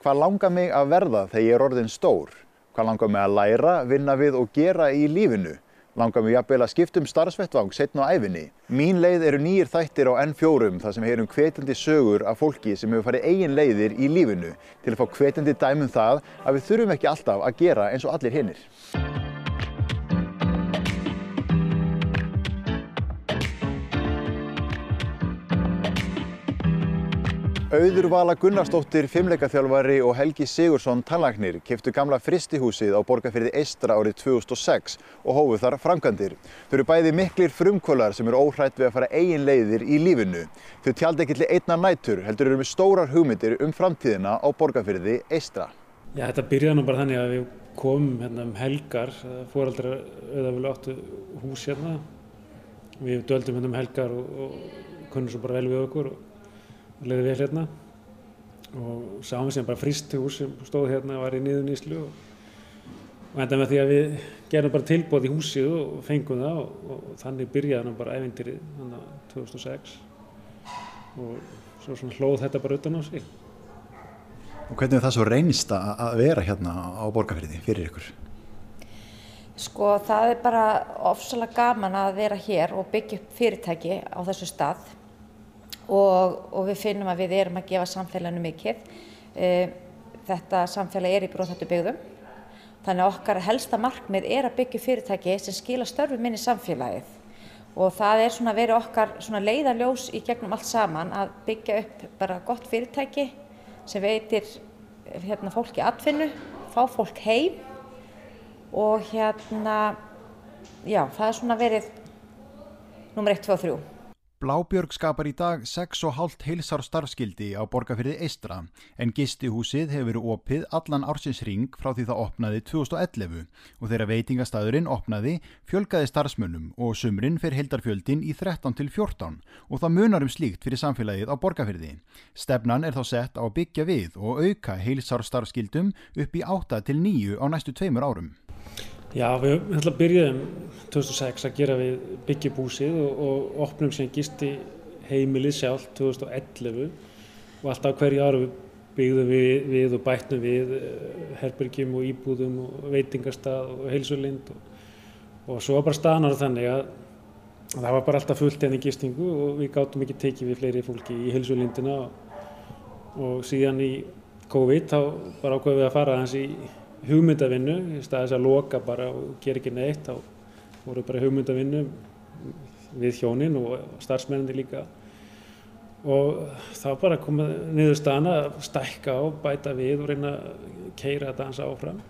Hvað langar mig að verða þegar ég er orðin stór? Hvað langar mig að læra, vinna við og gera í lífinu? Langar mig jafnvel að skipta um starfsvettvang setna á æfinni? Mín leið eru nýjir þættir á N4 þar sem heyrum hvetjandi sögur af fólki sem hefur farið eigin leiðir í lífinu til að fá hvetjandi dæmum það að við þurfum ekki alltaf að gera eins og allir hinnir. Auður Vala Gunnarsdóttir, fimmleikaþjálfari og Helgi Sigursson, tannlagnir, keftu gamla fristihúsið á borgarfyrði Eistra árið 2006 og hófuð þar framkvæmdir. Þau eru bæði miklir frumkvölar sem eru óhrætt við að fara eigin leiðir í lífinu. Þau tjaldi ekki til einna nætur, heldur eru með stórar hugmyndir um framtíðina á borgarfyrði Eistra. Já, þetta byrjaði nú bara þannig að við komum hérna um helgar, fóraldrar auðvitað áttu hús hérna. Við döldum hérna um helgar og, og kunnum svo bara vel við okkur. Og leiði vel hérna og sáum við sem bara fristhús sem stóð hérna var í niður nýslu og, og enda með því að við gerum bara tilbóð í húsið og fengum það og, og þannig byrjaði hann bara ævindýrið þannig að 2006 og svo svona hlóð þetta bara utan á sig. Og hvernig er það svo reynist að vera hérna á borgarfyrði fyrir ykkur? Sko það er bara ofsalega gaman að vera hér og byggja upp fyrirtæki á þessu stað og, og við finnum að við erum að gefa samfélaginu mikið. E, þetta samfélag er í bróðhættu byggðum. Þannig að okkar helsta markmið er að byggja fyrirtæki sem skila störfum inn í samfélagið. Og það er svona verið okkar svona leiðarljós í gegnum allt saman að byggja upp bara gott fyrirtæki sem veitir hérna, fólki atvinnu, fá fólk heim og hérna, já, það er svona verið nummer 1, 2 og 3. Blábjörg skapar í dag 6,5 heilsár starfskildi á borgarfyrði Eistra en gistihúsið hefur verið opið allan ársins ring frá því það opnaði 2011 og þegar veitingastæðurinn opnaði fjölgaði starfsmönnum og sumrin fyrir heldarfjöldin í 13 til 14 og það munar um slíkt fyrir samfélagið á borgarfyrði. Stefnan er þá sett á byggja við og auka heilsár starfskildum upp í 8 til 9 á næstu tveimur árum. Já, við ætlum að byrjaðum 2006 að gera við byggjubúsið og, og opnum sem gisti heimilið sjálf 2011 og alltaf hverju áru byggðum við, við og bættum við eh, herbergjum og íbúðum og veitingarstað og heilsulind og, og svo var bara staðnar þannig að það var bara alltaf fullt enn í gistingu og við gáttum ekki tekið við fleiri fólki í heilsulindina og, og síðan í COVID þá bara ákveðum við að fara hans í hugmyndavinnu í staðis að loka bara og gera ekki neitt þá voru bara hugmyndavinnu við hjónin og starfsmenninni líka. Og þá bara komið niður stana að stækka á, bæta við og reyna að keira þetta hans áfram.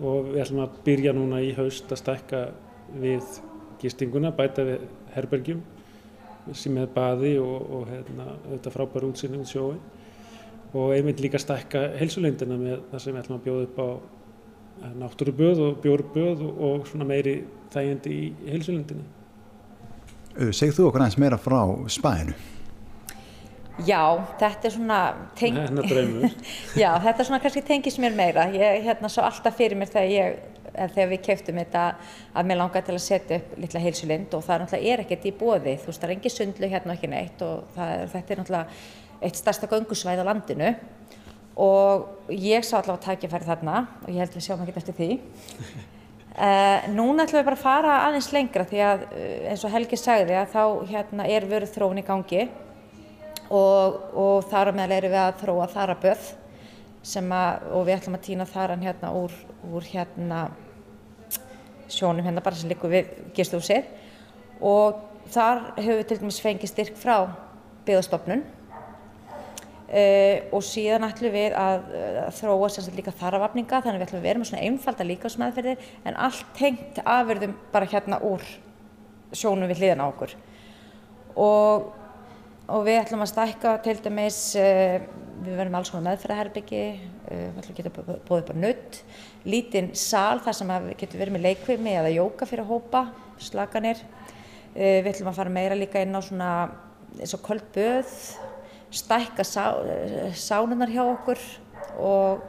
Og við ætlum að byrja núna í haust að stækka við gistinguna, bæta við herbergjum sem er baði og, og hérna, auðvitað frábær útsinni út sjóin og einmitt líka stækka heilsulendina með það sem við ætlum að bjóða upp á eh, náttúruböð og bjórböð og svona meiri þægjandi í heilsulendinu. Segð þú okkur aðeins meira frá spæðinu? Já, þetta er svona teng... Já, þetta er svona kannski tengis mér meira. Ég hérna svo alltaf fyrir mér þegar, ég, þegar við keftum þetta að mér langar til að setja upp litla heilsulind og það náttúrulega er ekkert í bóði. Þú veist, það er engi sundlu hérna og ekki neitt og er, þetta er náttúrulega eitt stærsta göngusvæð á landinu. Og ég sá allavega tækifæri þarna og ég held við sjáum ekki eftir því. Uh, núna ætlum við bara að fara aðeins lengra því að uh, eins og Helgi sagði að þá hérna, er vöruð þróun í gangi og, og þar á meðal erum við að þróa þaraböð og við ætlum að týna þaran hérna úr, úr hérna sjónum hérna bara sem likur við gistúsið og þar hefur við til dæmis fengið styrk frá byggðastofnun Uh, og síðan ætlum við að, að þróa sérstaklega líka þarafafninga þannig við ætlum að vera með svona einfalda líkásmeðferðir en allt tengt afverðum bara hérna úr sjónum við hliðan á okkur. Og, og við ætlum að stækka til dæmis uh, við verðum alls konar meðferðarherbyggi uh, við ætlum að geta upp á nutt lítinn sal þar sem við getum verið með leikvimi eða jóka fyrir að hópa slaganir við ætlum að fara meira líka inn á svona eins og köld böð stækka sá, sánunar hjá okkur og,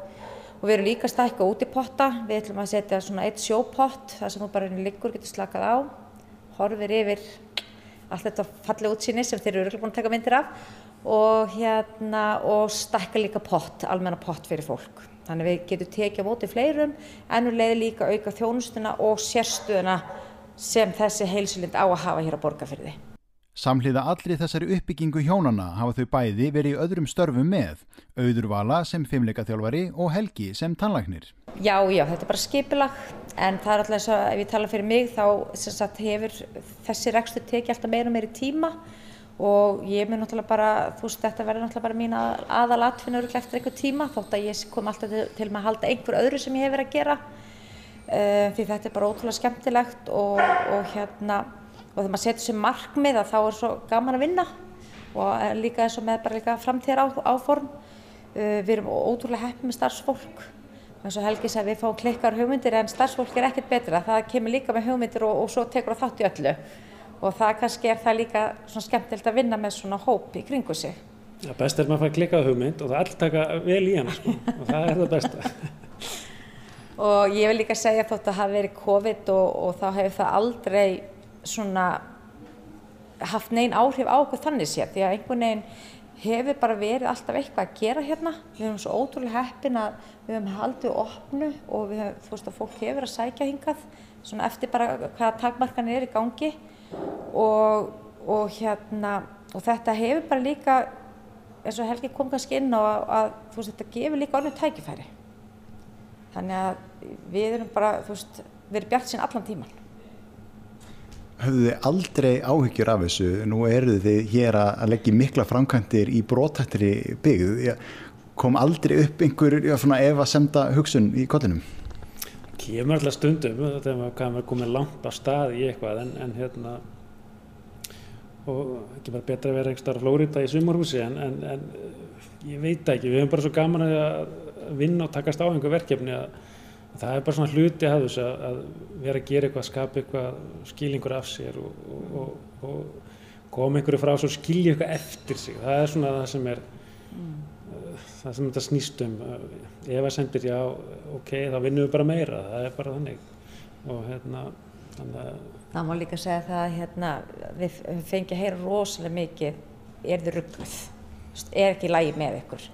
og við erum líka að stækka út í potta. Við ætlum að setja svona eitt sjópott þar sem þú bara liggur getur slakað á, horfir yfir allt þetta fallið útsýni sem þeir eru búin að taka myndir af og hérna og stakka líka pott, almenna pott fyrir fólk. Þannig við getum tekið á móti fleirum ennur leiði líka auka þjónustuna og sérstuðuna sem þessi heilsulind á að hafa hér á borgarfyrði. Samhliða allri þessari uppbyggingu hjónana hafa þau bæði verið í öðrum störfum með, auður vala sem fimmleikaþjálfari og helgi sem tannlagnir. Já, já, þetta er bara skipilag en það er alltaf þess að ef ég tala fyrir mig þá sagt, hefur þessi rekstur tekið alltaf meira og meiri tíma og ég mun náttúrulega bara, þú veist, þetta verður náttúrulega bara mín að, aðal atfinnur eftir einhver tíma þótt að ég kom alltaf til, til að halda einhver öðru sem ég hef verið að gera uh, því þetta er bara ótrúlega skemmtilegt og, og hérna og þegar maður setur sér markmið að þá er svo gaman að vinna og líka eins og með bara líka framtíðar á, áform. Uh, við erum ótrúlega heppið með starfsfólk. Eins og Helgi sagði við fáum klikkar hugmyndir en starfsfólk er ekkert betra. Það kemur líka með hugmyndir og, og svo tekur það þátt í öllu. Og það kannski er það líka svona skemmtilt að vinna með svona hóp í kringu sig. Já, best er maður að fara klikkað hugmynd og það allt taka vel í hana sko. og það er það besta. Og ég vil líka segja þótt að það hafi verið COVID og, og þá hefur það aldrei svona haft negin áhrif á okkur þannig sér því að einhvern veginn hefur bara verið alltaf eitthvað að gera hérna. Við höfum svo ótrúlega heppin að við höfum haldið opnu og við höfum, þú veist að fólk hefur að sækja hingað svona eftir bara hvaða takmarkanir er í gangi. Og, og hérna og þetta hefur bara líka eins og Helgi kom kannski inn á að, að þú veist þetta gefur líka orðinu tækifæri. Þannig að við erum bara, þú veist, við erum bjart sín allan tíman höfðu þið aldrei áhyggjur af þessu. Nú eru þið hér að leggja mikla framkvæmdir í brótættri byggð. Kom aldrei upp einhver ef að senda hugsun í kollinum? Kemur alltaf stundum þegar maður komið langt á stað í eitthvað en, en hérna og ekki bara betra að vera einhver starf flórita í sumarhúsi en, en, en ég veit ekki, við hefum bara svo gaman að vinna og takast á einhver verkefni að það er bara svona hluti að þessu að vera að gera eitthvað, skapa eitthvað skilningur af sér og, og, og koma einhverju frá og skilja eitthvað eftir sig. Það er svona það sem er mm. það sem þetta snýst um. Ef að sendir já, ok, þá vinnum við bara meira. Það er bara þannig. Og hérna þannig að Það má líka segja það að hérna, við fengjum að heyra rosalega mikið er þið ruggluð, er ekki lægi með ykkur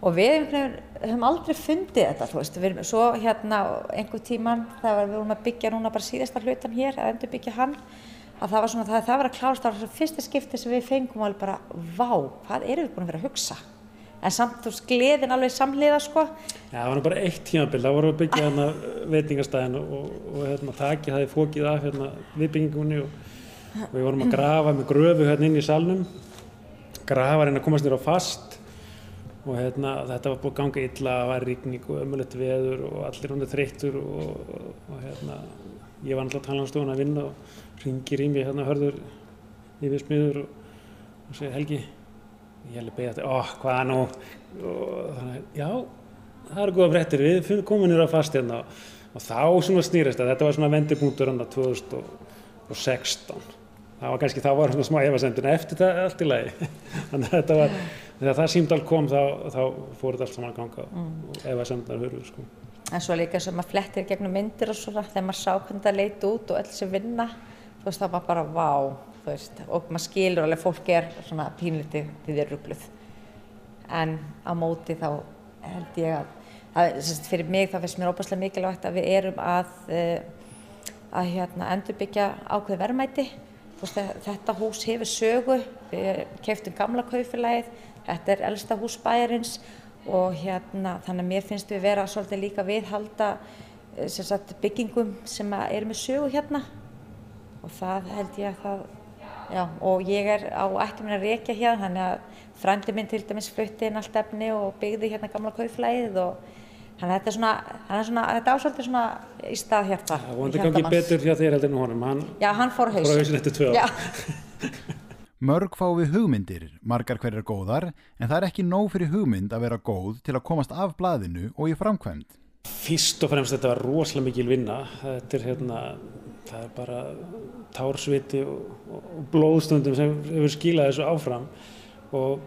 og við höfum aldrei fundið þetta þú veist, við erum svo hérna einhver tíman þegar við vorum að byggja núna bara síðasta hlutan hér, að endur byggja hann að það var svona, það, það var að klárast það var svona fyrsta skipti sem við fengum alveg bara vá, hvað erum við búin að vera að hugsa? En samt, þú veist, gleðin alveg samliða sko. Já, það var bara eitt tímabild þá vorum við að byggja hérna veitingastæðin og, og, hérna takið það í fókið af hérna viðbyggingunni og, og við vorum að grafa með gröfu hérna inn í salnum. Grafa að komast nýra á fast og hérna, þetta var búið að ganga illa það var ríkning og ömulegt veður og allir hundar þreyttur og, og, hérna, ég var náttúrulega talanstofun að vinna og ringir í mig hérna hörður yfir smiður og, og segir Helgi ég held að beigja þetta, óh hvaða nú? Og þannig, já það eru góða brettir, við komum nýra fast hérna. Og þá svona snýrist að þetta var svona vendipunktur hann að 2016 það var kannski, þá var svona smá efasendur en eftir þetta allt í lagi þannig að þetta var þegar það símdal kom þá, þá fór þetta allt saman að ganga mm. og efasendunar hörðu sko. En svo líka sem maður flettir gegnum myndir og svona þegar maður sá hvernig það leiti út og allir sem vinna þú veist það var bara vá veist, og maður skilur alveg fólk er svona pínliti því þið er ruggluð en á móti þá held ég að, að fyrir mig þá finnst mér óbærslega mikilvægt að við erum að eh, að hérna, endurbyggja ákveð verðmæti þetta hús hefur sögu, við keftum gamla kaufélagið, þetta er elsta hús bæjarins og hérna þannig að mér finnst við vera svolítið líka viðhalda eh, sem sagt, byggingum sem er með sögu hérna. Og það held ég að það, já og ég er á ættum minn að reykja hérna þannig að frændi minn til dæmis flutti inn allt efni og byggði hérna gamla kaufélagið og Þannig að þetta er svona, svona, þetta ásvöldi svona í stað hjarta. Það vondi gangi betur hjá þér heldur en honum. Hann Já, hann fór hausin. Fór hausin eftir tvö á. Mörg fá við hugmyndir, margar hverjar góðar, en það er ekki nóg fyrir hugmynd að vera góð til að komast af blaðinu og í framkvæmd. Fyrst og fremst þetta var rosalega mikil vinna. Þetta er hérna, það er bara társviti og, og blóðstundum sem hefur skilað þessu áfram og,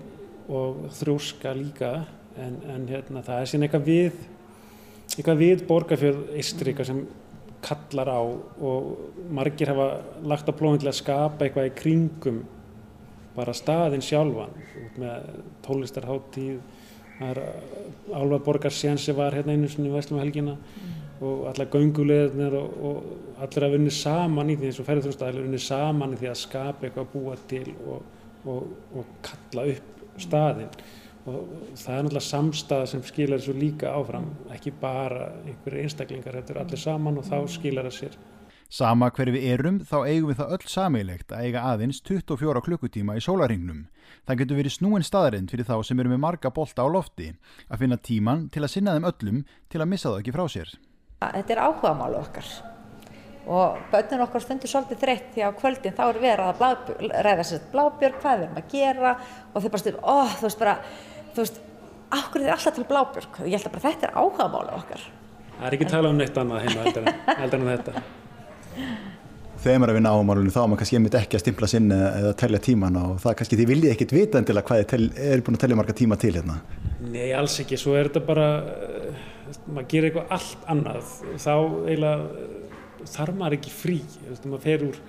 og þrjóska líka, en, en hérna, það er sín eitthvað við eitthvað við borgarfjörð Ístrika sem kallar á og margir hafa lagt á plóðin til að skapa eitthvað í kringum bara staðin sjálfan með tónlistarháttíð það er Álva Borgar Sjensi var hérna einu sinni í Vestlum helgina mm. og alla gönguleðnir og, og allir að vinna saman í því eins og ferðarþjóðstæðilega vinna saman í því að skapa eitthvað að búa til og, og, og kalla upp staðin og það er náttúrulega samstað sem skilar þessu líka áfram ekki bara einhverju einstaklingar þetta er allir saman og þá skilar það sér Sama hverju við erum þá eigum við það öll sameilegt að eiga aðeins 24 klukkutíma í sólaringnum. Það getur verið snúin staðarind fyrir þá sem eru með marga bolta á lofti að finna tíman til að sinna þeim öllum til að missa það ekki frá sér. Þetta er áhuga málu okkar og börnun okkar stundur svolítið þreytt því á kvöldin þá er verið að ræða sér blábjörg, hvað við erum að gera og þeir bara styrja, ó þú veist bara, þú veist, áhverju þið er alltaf til blábjörg? Og ég held að bara þetta er áhuga málu okkar. Það er ekki tala um neitt annað heima heldur en, heldur en þetta. Þegar maður er að vinna ámálunum þá maður kannski einmitt ekki að stimpla sinni eða tellja tíman og það kannski því viljið ekkit vita endilega hvað tel, er búin að tellja marga tíma til hérna. Nei, alls ekki, svo er þetta bara maður gerir eitthvað allt annað. Þá eiginlega þarf maður ekki frí, maður fer úr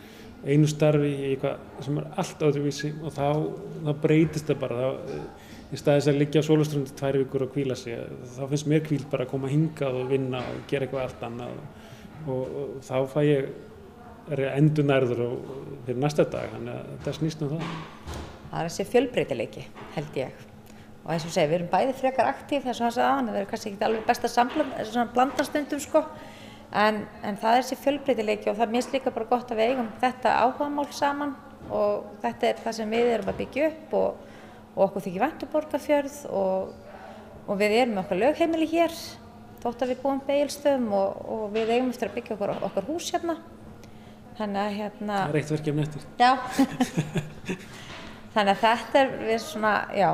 einu starfi í eitthvað sem er allt öðruvísi og þá, þá breytist það bara. Þá, í staðis að liggja á sóluströndi tvær vikur og kvíla sig þá finnst mér kvíl bara að koma hingað og vinna og gera eitthvað allt annað og, og þá fæ ég er endur nærður fyrir næsta dag þannig að þetta snýst um það. Það er þessi fjölbreytileiki held ég. Og eins og segja við erum bæði frekar aktív þess að það það verður kannski ekki alveg best að blanda stundum sko en, en það er þessi fjölbreytileiki og það er mist líka bara gott að við eigum þetta áhugamál saman og þetta er það sem við erum að byggja upp og, og okkur þykir vantuborgarfjörð og, og við erum okkar lögheimili hér þótt að við búum beigilstöðum og, og við eigum eftir að byggja okkur, okkar hús hérna. Þannig að hérna... Það er eitt verkefni eftir. Já. Þannig að þetta er við svona, já,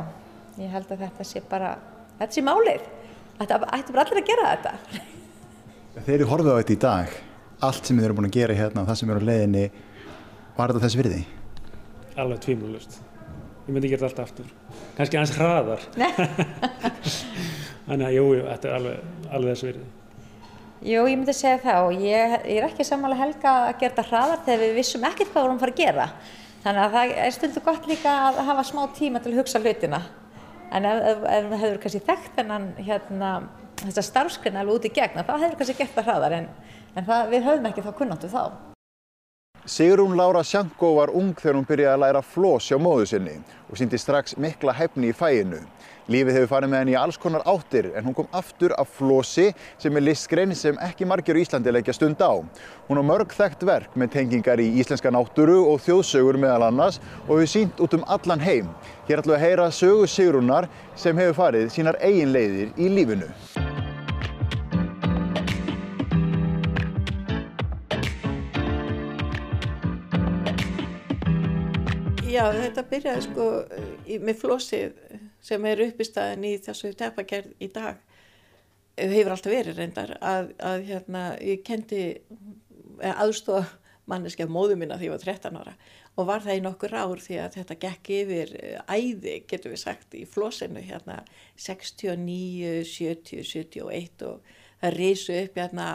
ég held að þetta sé bara, þetta sé málið. Þetta ætti bara allir að gera þetta. Þeir eru horfið á þetta í dag, allt sem þið eru búin að gera hérna og það sem eru á leiðinni, var þetta þess virði? Alveg tvímulust. Ég myndi gera þetta alltaf aftur. Kanski aðeins hraðar. Þannig að jújú, þetta er alveg, alveg þessu virði. Jú, ég myndi segja það og ég, ég er ekki samanlega helga að gera þetta hraðar þegar við vissum ekkert hvað við vorum að fara að gera. Þannig að það er stundu gott líka að hafa smá tíma til að hugsa hlutina. En ef, við hefur kannski þekkt þennan hérna, þessa starfskrinna alveg út í gegna, þá hefur kannski gert það hraðar en, en það, við höfum ekki þá kunnáttu þá. Sigrún Lára Sjankó var ung þegar hún byrjaði að læra flós hjá móðu sinni og síndi strax mikla hefni í fæinu. Lífið hefur farið með henni í alls konar áttir en hún kom aftur af flósi sem er listgrein sem ekki margir í Íslandi leggja stund á. Hún á mörg þekkt verk með tengingar í íslenska náttúru og þjóðsögur meðal annars og hefur sínt út um allan heim. Hér ætlum við að heyra sögu Sigrúnar sem hefur farið sínar eigin leiðir í lífinu. Já, þetta byrjaði sko með flósið sem er upp í þessu teppagerð í dag. Hefur alltaf verið reyndar að, að hérna, ég kendi aðstofa manneski af móðu mína því ég var 13 ára og var það í nokkur ár því að þetta gekk yfir eh, æði, getur við sagt, í flósinu hérna 69, 70, 71 og það reysu upp hérna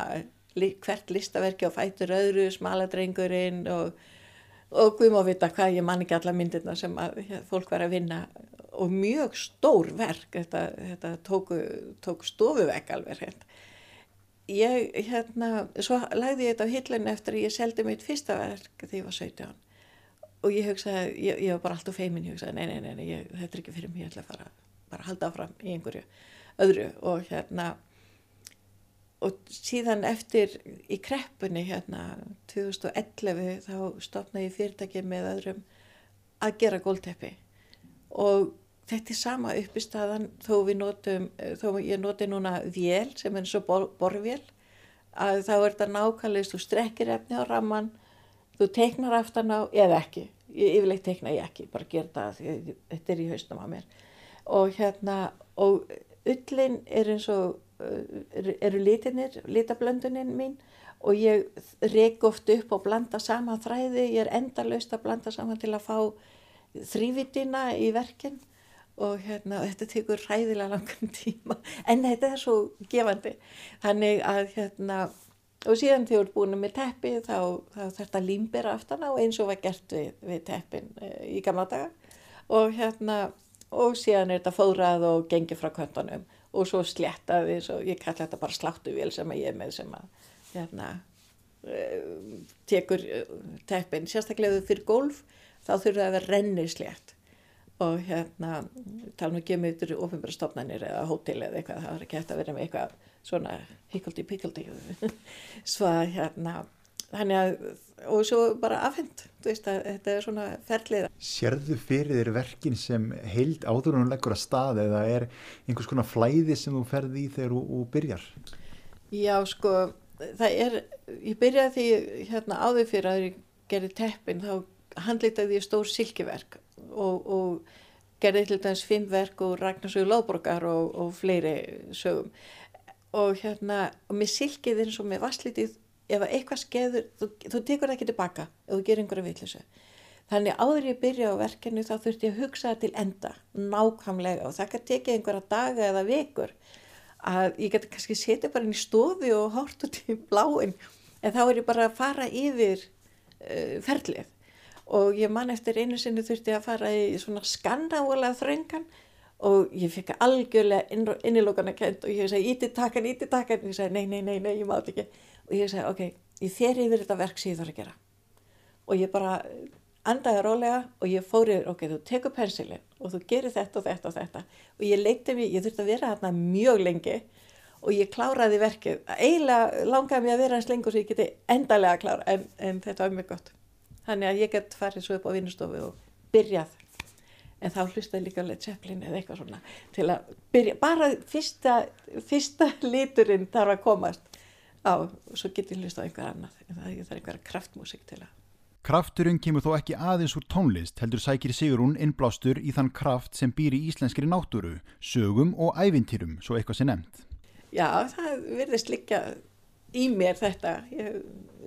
hvert listaverki á fætur öðru, smaladrengurinn og, og við má vita hvað ég man ekki alla myndirna sem að, fólk var að vinna. Og mjög stór verk þetta, þetta tóku, tók stofuvegg alveg hérna ég hérna, svo lagði ég þetta á hillinu eftir að ég seldi mitt fyrsta verk þegar ég var 17 og ég hugsaði, ég, ég var bara alltaf feimin ég hugsaði, nei, nei, nei, nei ég, þetta er ekki fyrir mig ég ætla að fara, bara að halda áfram í einhverju öðru. Og hérna og síðan eftir í kreppunni hérna 2011 þá stopnaði ég fyrirtæki með öðrum að gera gólteppi og þetta er sama upp í staðan þó við notum, þó ég noti núna vél sem er eins og bor, borvél að þá er þetta nákvæmlega þú strekkir efni á ramman þú teiknar aftan á, eða ekki ég yfirleitt teikna ég ekki, bara gera það þetta er í hausnum á mér. Og hérna, og ullin er eins og eru litinir, litablönduninn mín og ég reyk oft upp og blanda saman þræði, ég er endalaust að blanda saman til að fá þrývitina í verkinn og hérna, þetta tekur ræðilega langan tíma. En þetta er svo gefandi. Þannig að hérna og síðan þegar þú ert búin með teppi þá, þá þetta límbera aftan á eins og var gert við, við teppin e, í gamla daga. Og hérna og síðan er þetta fóðrað og gengið frá köntunum og svo sléttaði og ég kalla þetta bara sláttuvél sem ég er með sem að hérna, uh, tekur uh, teppin. Sérstaklega fyrir golf þá þurfa það að vera renni slétt og hérna tala nú ekki um yfir ofinbæra stofnanir eða hótel eða eitthvað það var ekki hægt að vera með eitthvað svona higgledy-piggledy svo að hérna þannig að, og svo bara afhend, þú veist að þetta er svona ferlið. Sérðu fyrir þér verkin sem heild áður og leggur að stað eða er einhvers konar flæði sem þú ferði í þegar þú, byrjar? Já, sko, það er, ég byrjaði því hérna áður fyrir að ég gerði teppin, þá handlitaði ég stór silkiverk og, og gerði til dæmis fimm verk og Ragnarsögur Lóðborgar og, og fleiri sögum og hérna, og með silkið eins og með vasslitið ef eitthvað skeður, þú, þú tekur það ekki tilbaka ef þú gerir einhverja vitleysu. Þannig áður ég byrja á verkefni þá þurfti ég að hugsa það til enda, nákvæmlega. Og það kann tekið einhverja daga eða vekur að ég geti kannski setja bara inn í stofi og hort út í bláin en þá er ég bara að fara yfir uh, ferlið. Og ég man eftir einu sinni þurfti að fara í svona skannálega þröngan og ég fikk algjörlega inn, innilókan að kent og ég sagði íti takkan, íti takkan og ég sagði nei, nei, nei, nei, ég mátt ekki og ég sagði ok, ég fer yfir þetta verk sem ég þarf að gera. Og ég bara andaði rólega og ég fóri ok, þú tekur pensilin og þú gerir þetta og þetta og þetta. Og ég leikti mig, ég þurfti að vera hérna mjög lengi og ég kláraði verkið. Eiginlega langaði mig að vera eins lengur svo ég geti endalega að klára en, en þetta var mjög gott. Þannig að ég get farið svo upp á vinnustofu og byrjað. En þá hlustaði líka Led Zeppelin eða eitthvað svona til að byrja, bara fyrsta, fyrsta liturinn þarf að komast á og svo getur ég hlusta á einhver annað en það er einhverja kraftmúsik til að Krafturinn kemur þó ekki aðeins úr tónlist heldur sækir Sigrún innblástur í þann kraft sem býr í íslenskri náttúru, sögum og ævintýrum, svo eitthvað sem nefnt. Já, það verðist líka í mér þetta. Ég,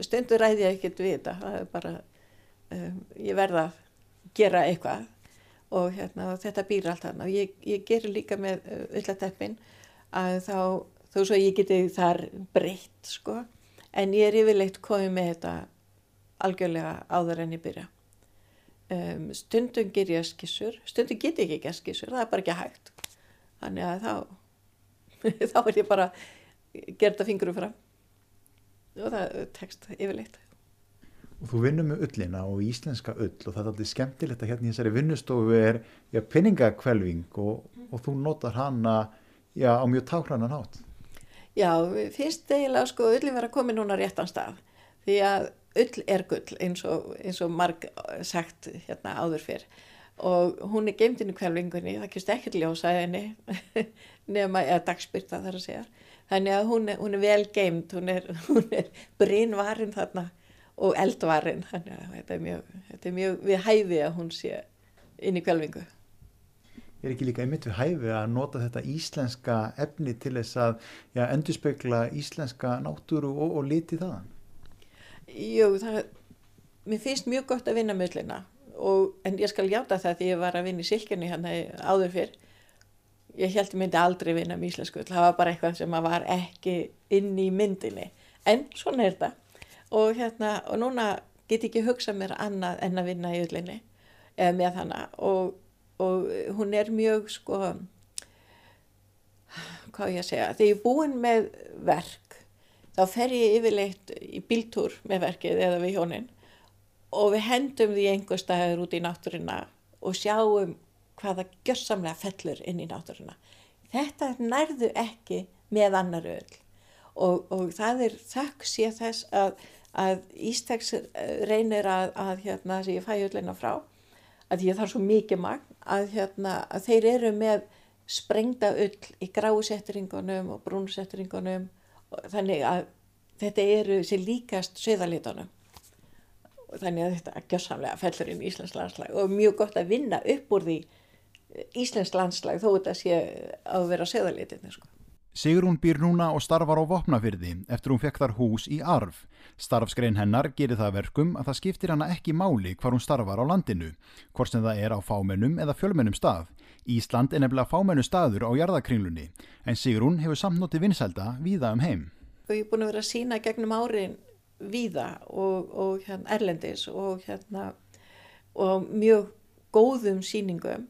stundur ræði ég ekkert við þetta. Það er bara, um, ég verða að gera eitthvað og hérna, þetta býr allt þarna. Ég, ég gerir líka með öllateppin að þá þó svo ég geti þar breytt sko. En ég er yfirleitt komið með þetta algjörlega áður en ég byrja. Um, stundum ger ég skissur. Stundum get ég ekki skissur það er bara ekki hægt. Þannig að þá þá er ég bara gerða fingurum fram. Og það text yfirleitt. Og þú vinnur með ullina og íslenska ull og það er alltaf skemmtilegt að hérna í þessari vinnustofu er ja, pinningakvelving og, og þú notar hana ja, á mjög táhrannan hátt Já, finnst eiginlega sko ullin vera að koma núna réttan stað. Því að ull er gull eins og, eins og marg sagt hérna áður fyrr. Og hún er geimt inn í kvelvingunni, það kemst ekki ljósa henni nema eða dagspyrta þar að segja. Þannig að hún er, hún er vel geimt, hún er, er brínvarin þarna og eldvarin þannig að þetta er mjög, þetta er mjög við hæfi að hún sé inn í kvelvingu er ekki líka einmitt við hæfi að nota þetta íslenska efni til þess að ja, endurspegla íslenska náttúru og, og liti þaðan? Jú, það, mér finnst mjög gott að vinna möllina en ég skal hjáta það því ég var að vinna í silkjunni hérna áður fyrr. Ég held ég myndi aldrei vinna með íslensku, það var bara eitthvað sem var ekki inn í myndinni, en svona er þetta. Og, hérna, og núna get ég ekki hugsað mér annað en að vinna í öllinni eða með þannig og og hún er mjög sko hvað ég að segja þegar ég er búin með verk þá fer ég yfirleitt í bíltúr með verkið eða við hjónin og við hendum því einhver staður út í náttúruna og sjáum hvaða gjörsamlega fellur inn í náttúruna. Þetta nærðu ekki með annar öll og, og það er þakk sé þess að, að Ístæks reynir að, að hérna sem ég fæ öllina frá að ég þarf svo mikið magn að, hérna, að þeir eru með sprengda ull í gráusettringunum og brúnusettringunum þannig að þetta eru sér líkast söðalitunum þannig að þetta gjössamlega fellur inn í Íslands landslag og mjög gott að vinna upp úr því Íslands landslag þó þetta sé að vera söðalitinu sko. Sigrún býr núna og starfar á Vopnafyrði eftir hún fekk þar hús í arf. Starfskrein hennar gerir það verkum að það skiptir hana ekki máli hvar hún starfar á landinu, hvort sem það er á fámennum eða fjölmennum stað. Ísland er nefnilega fámennu staður á jarðakringlunni, en Sigrún hefur samnóti vinselda víða um heim. Og ég er búin að vera að sína gegnum árin víða og, og hérna, erlendis og, hérna, og mjög góðum síningum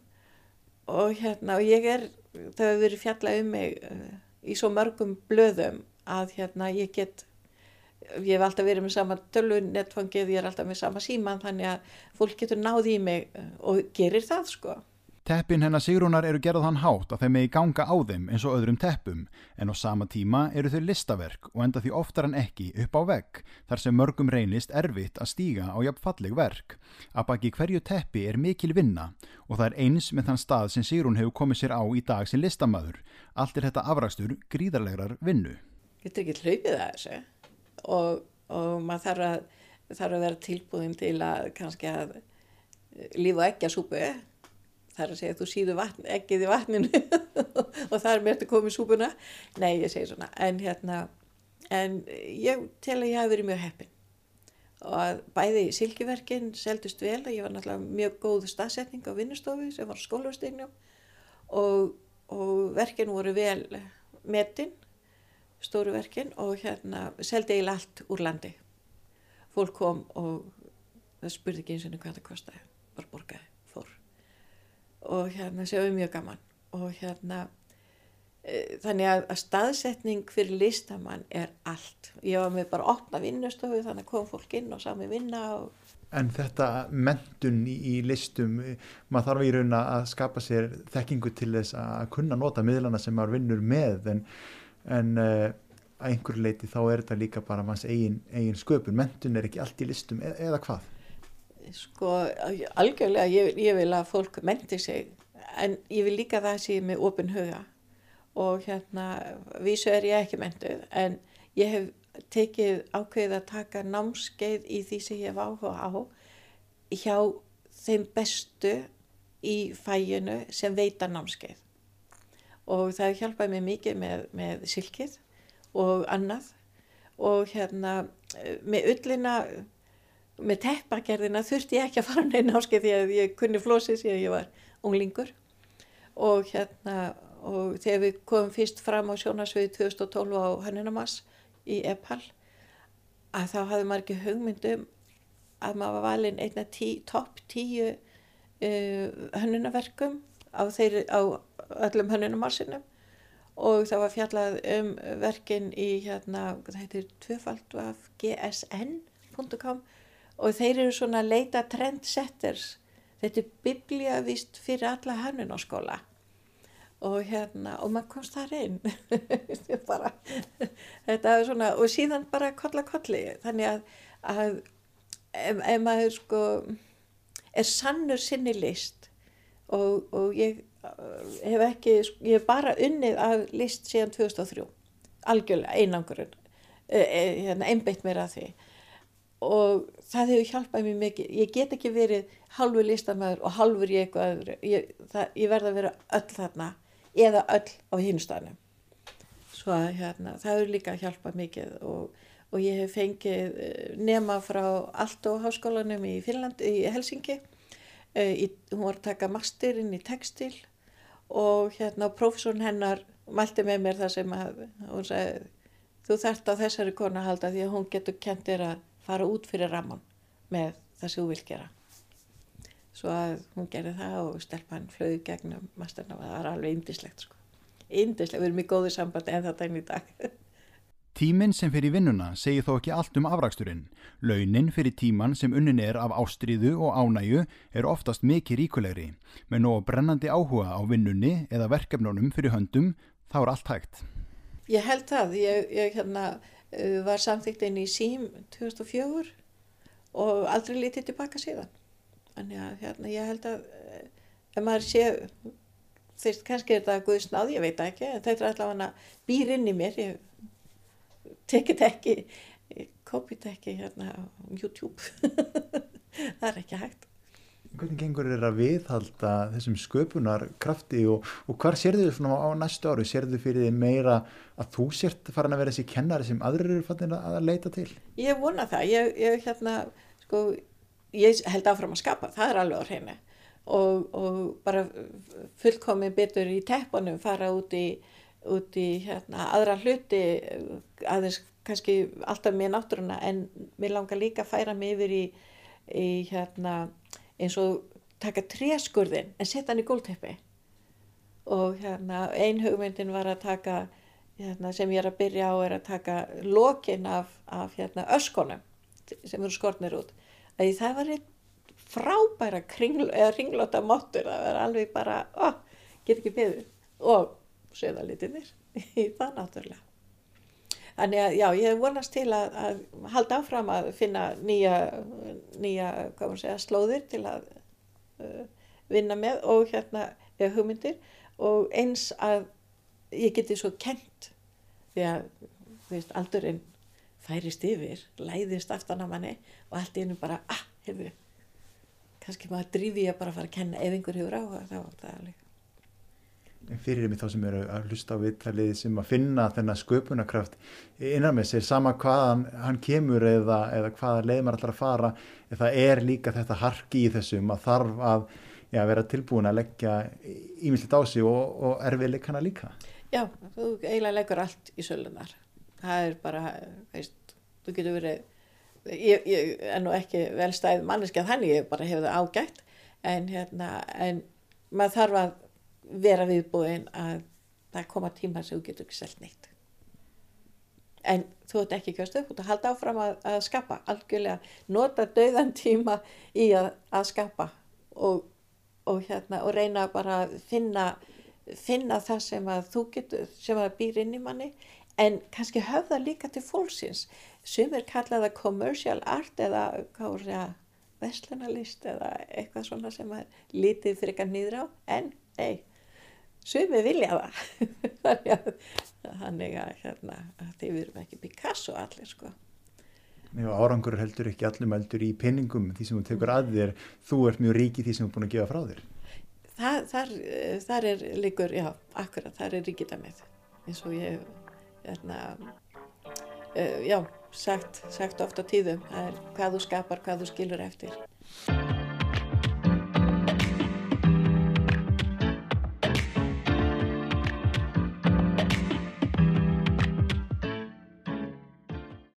og hérna og ég er, það hefur verið fjalla um mig uh, í svo mörgum blöðum að hérna ég get ég hef alltaf verið með sama tölvunettfangið, ég er alltaf með sama síman þannig að fólk getur náð í mig uh, og gerir það sko Teppin hennar Sigrúnar eru gerað hann hátt að þeim megi ganga á þeim eins og öðrum teppum en á sama tíma eru þau listaverk og enda því oftar en ekki upp á vegg þar sem mörgum reynist erfitt að stíga á jafnfalleg verk. Að baki hverju teppi er mikil vinna og það er eins með þann stað sem Sigrún hefur komið sér á í dag sem listamæður. Allt er þetta afrakstur gríðarlegar vinnu. Er ekki hlaupið að þessu og, og maður þarf að, þarf að vera tilbúin til að kannski að lífa ekki að súpu það er að segja þú síðu vatn, ekkið í vatninu og til að koma í súpuna. Nei, ég segi svona en hérna, en ég tel að ég hafi verið mjög heppin. Og bæði silkiverkin seldust vel, ég var náttúrulega mjög góð staðsetning á vinnustofi sem var skólastegnum og, og verkin voru vel metin stóru verkin og hérna seldi eiginlega allt úr landi. Fólk kom og það spurði ekki eins og hvað það kostiði bara borgaði og hérna séum mjög gaman. Og hérna e, þannig að, að staðsetning fyrir listamann er allt. Ég var með bara opna vinnustofu þannig að kom fólk inn og sá mig vinna og... En þetta mentun í, listum maður þarf í raun að skapa sér þekkingu til þess að kunna nota miðlana sem maður vinnur með. En, en uh, að einhver leiti þá er þetta líka bara manns eigin, eigin sköpun. Mentun er ekki allt í listum eða, eða hvað? Sko algjörlega ég, ég vil að fólk menti sig en ég vil líka það sé með ofin huga. Og hérna vísu er ég ekki mentuð en ég hef tekið ákveðið að taka námskeið í því sem ég hef áhuga á hjá þeim bestu í fæinu sem veita námskeið. Og það hefur hjálpað mér mikið með, með silkið og annað. Og hérna með ullina með teppagerðina þurfti ég ekki að fara neina áskil því að ég kunni flósið síðan ég var unglingur. Og hérna og þegar við komum fyrst fram á sjónasviði 2012 á Hannunamass í Epal að þá hafði maður ekki hugmyndum að maður var valinn einna tí, topp tíu uh, hannunaverkum á, á öllum hannunamassinum og það var fjallað um verkin í hérna, það heitir tvöfaldvaf gsn.com og þeir eru svona að leita trendsetters. Þetta er biblíavist fyrir alla hannun á skóla og hérna og maður komst þar inn. Bara, þetta er svona og síðan bara kolla kolli. Þannig að, að ef, ef maður sko er sannur sinni list og, og ég hef ekki, ég hef bara unnið af list síðan 2003 algjörlega einangurinn e, e, hérna, einbeitt mér að því og það hefur hjálpað mér mikið. Ég get ekki verið halvu listamæður og halvur ég eitthvað öðru. Ég, ég verða að vera öll þarna eða öll á hinnstæðanum svo að hérna, það hefur líka hjálpað mikið og, og ég hef fengið eh, nema frá Alto háskólanum í Finnland, í Helsingi e, í, hún var að taka masterinn í textil og hérna profesorn hennar mælti með mér það sem að hún sagði þú þart á þessari konu að halda því að hún getur kent þér að fara út fyrir ramman með það sem þú vil gera svo að hún gerði það og stelpann flöði gegnum masterna og það var alveg indislegt sko. indislegt, við erum í góðu sambandi en þetta enn í dag Tíminn sem fyrir vinnuna segir þó ekki allt um afraksturinn. Launin fyrir tíman sem unnin er af ástriðu og ánægu er oftast mikið ríkulegri. Með nóg brennandi áhuga á vinnunni eða verkefnunum fyrir höndum þá er allt hægt. Ég held það. Ég, ég hérna, var samþygt inn í SÍM 2004 og aldrei litið tilbaka síðan. Þannig að hérna, ég held að eh, ef maður sé þeirst kannski er þetta guðsnáð, ég veit ekki þetta er allavega býr inn í mér ég tekit ekki ég kopið ekki hérna á YouTube. Það er ekki hægt Hvernig gengur þér að viðhalda þessum sköpunar krafti og, og hvar sér þið svona á næstu áru? Sér þið fyrir þið meira að þú sért farin að vera þessi kennari sem aðrir eru fannin að leita til? Ég vona það. Ég, ég, hérna, sko, ég held áfram að skapa, það er alveg á hreinu og, og bara fullkomið betur í teppunum fara út í, út í hérna, aðra hluti aðeins kannski alltaf með náttúruna en mér langar líka að færa mig yfir í, í hérna eins og taka tréskurðin en setja hann í gólteppi og hérna ein hugmyndin var að taka hérna, sem ég er að byrja á er að taka lokin af, af hérna, öskonum sem eru skornir út. Að það var einn frábæra kringl, ringlóta móttur það var alveg bara, ó, get ekki beður og söðalitinir í það náttúrulega Þannig að já, ég vonast til að, að halda áfram að finna nýja, nýja segja, slóðir til að uh, vinna með og hérna hugmyndir. Og eins að ég geti svo kent því að veist, aldurinn færist yfir, læðist aftan að manni og allt í ennum bara, ah, hefur, kannski maður drífi ég bara að fara að kenna ef einhver hefur áhuga. Þá er það alveg fyrir mig þá sem eru að hlusta á vittalið sem að finna þennan sköpunarkraft innan með sér sama hvaðan hann kemur eða, eða hvaða leið maður ætlar að fara það er líka þetta harki í þessum að þarf að já, vera tilbúin að leggja ímyndilegt á sig og, og erfiðleikana líka. Já, þú eiginlega leggur allt í sölunar það er bara, veist þú getur verið ég, ég er nú ekki velstæð manneskjað þannig ég bara hefur það ágætt en hérna, en maður þarf að vera viðbúin að það koma tíma sem þú getur ekki selgt neitt. En þú ert ekki kjöstu upp og það halda áfram að, að skapa. Algjörlega, nota döðan tíma í að, að skapa og, og hérna og reyna bara að finna finna það sem að þú getur sem að býr inn í manni. En kannski höfða líka til fólksins. Sem er kallaða commercial art eða vestlunarlist eða eitthvað svona sem er lítið fyrir eitthvað nýðra á. En nei sumi vilja það. Þannig að, hérna, að þið verum ekki Picasso allir sko. Nei, árangur heldur ekki allum heldur í pinningum því sem þú tekur að þér þú ert mjög rík í því sem þú er búin að gefa frá þér. Það, þar, þar er líkur, já, akkurat, þar er ríkidamið eins og ég hérna uh, já, sagt, sagt ofta tíðum, það er hvað þú skapar, hvað þú skilur eftir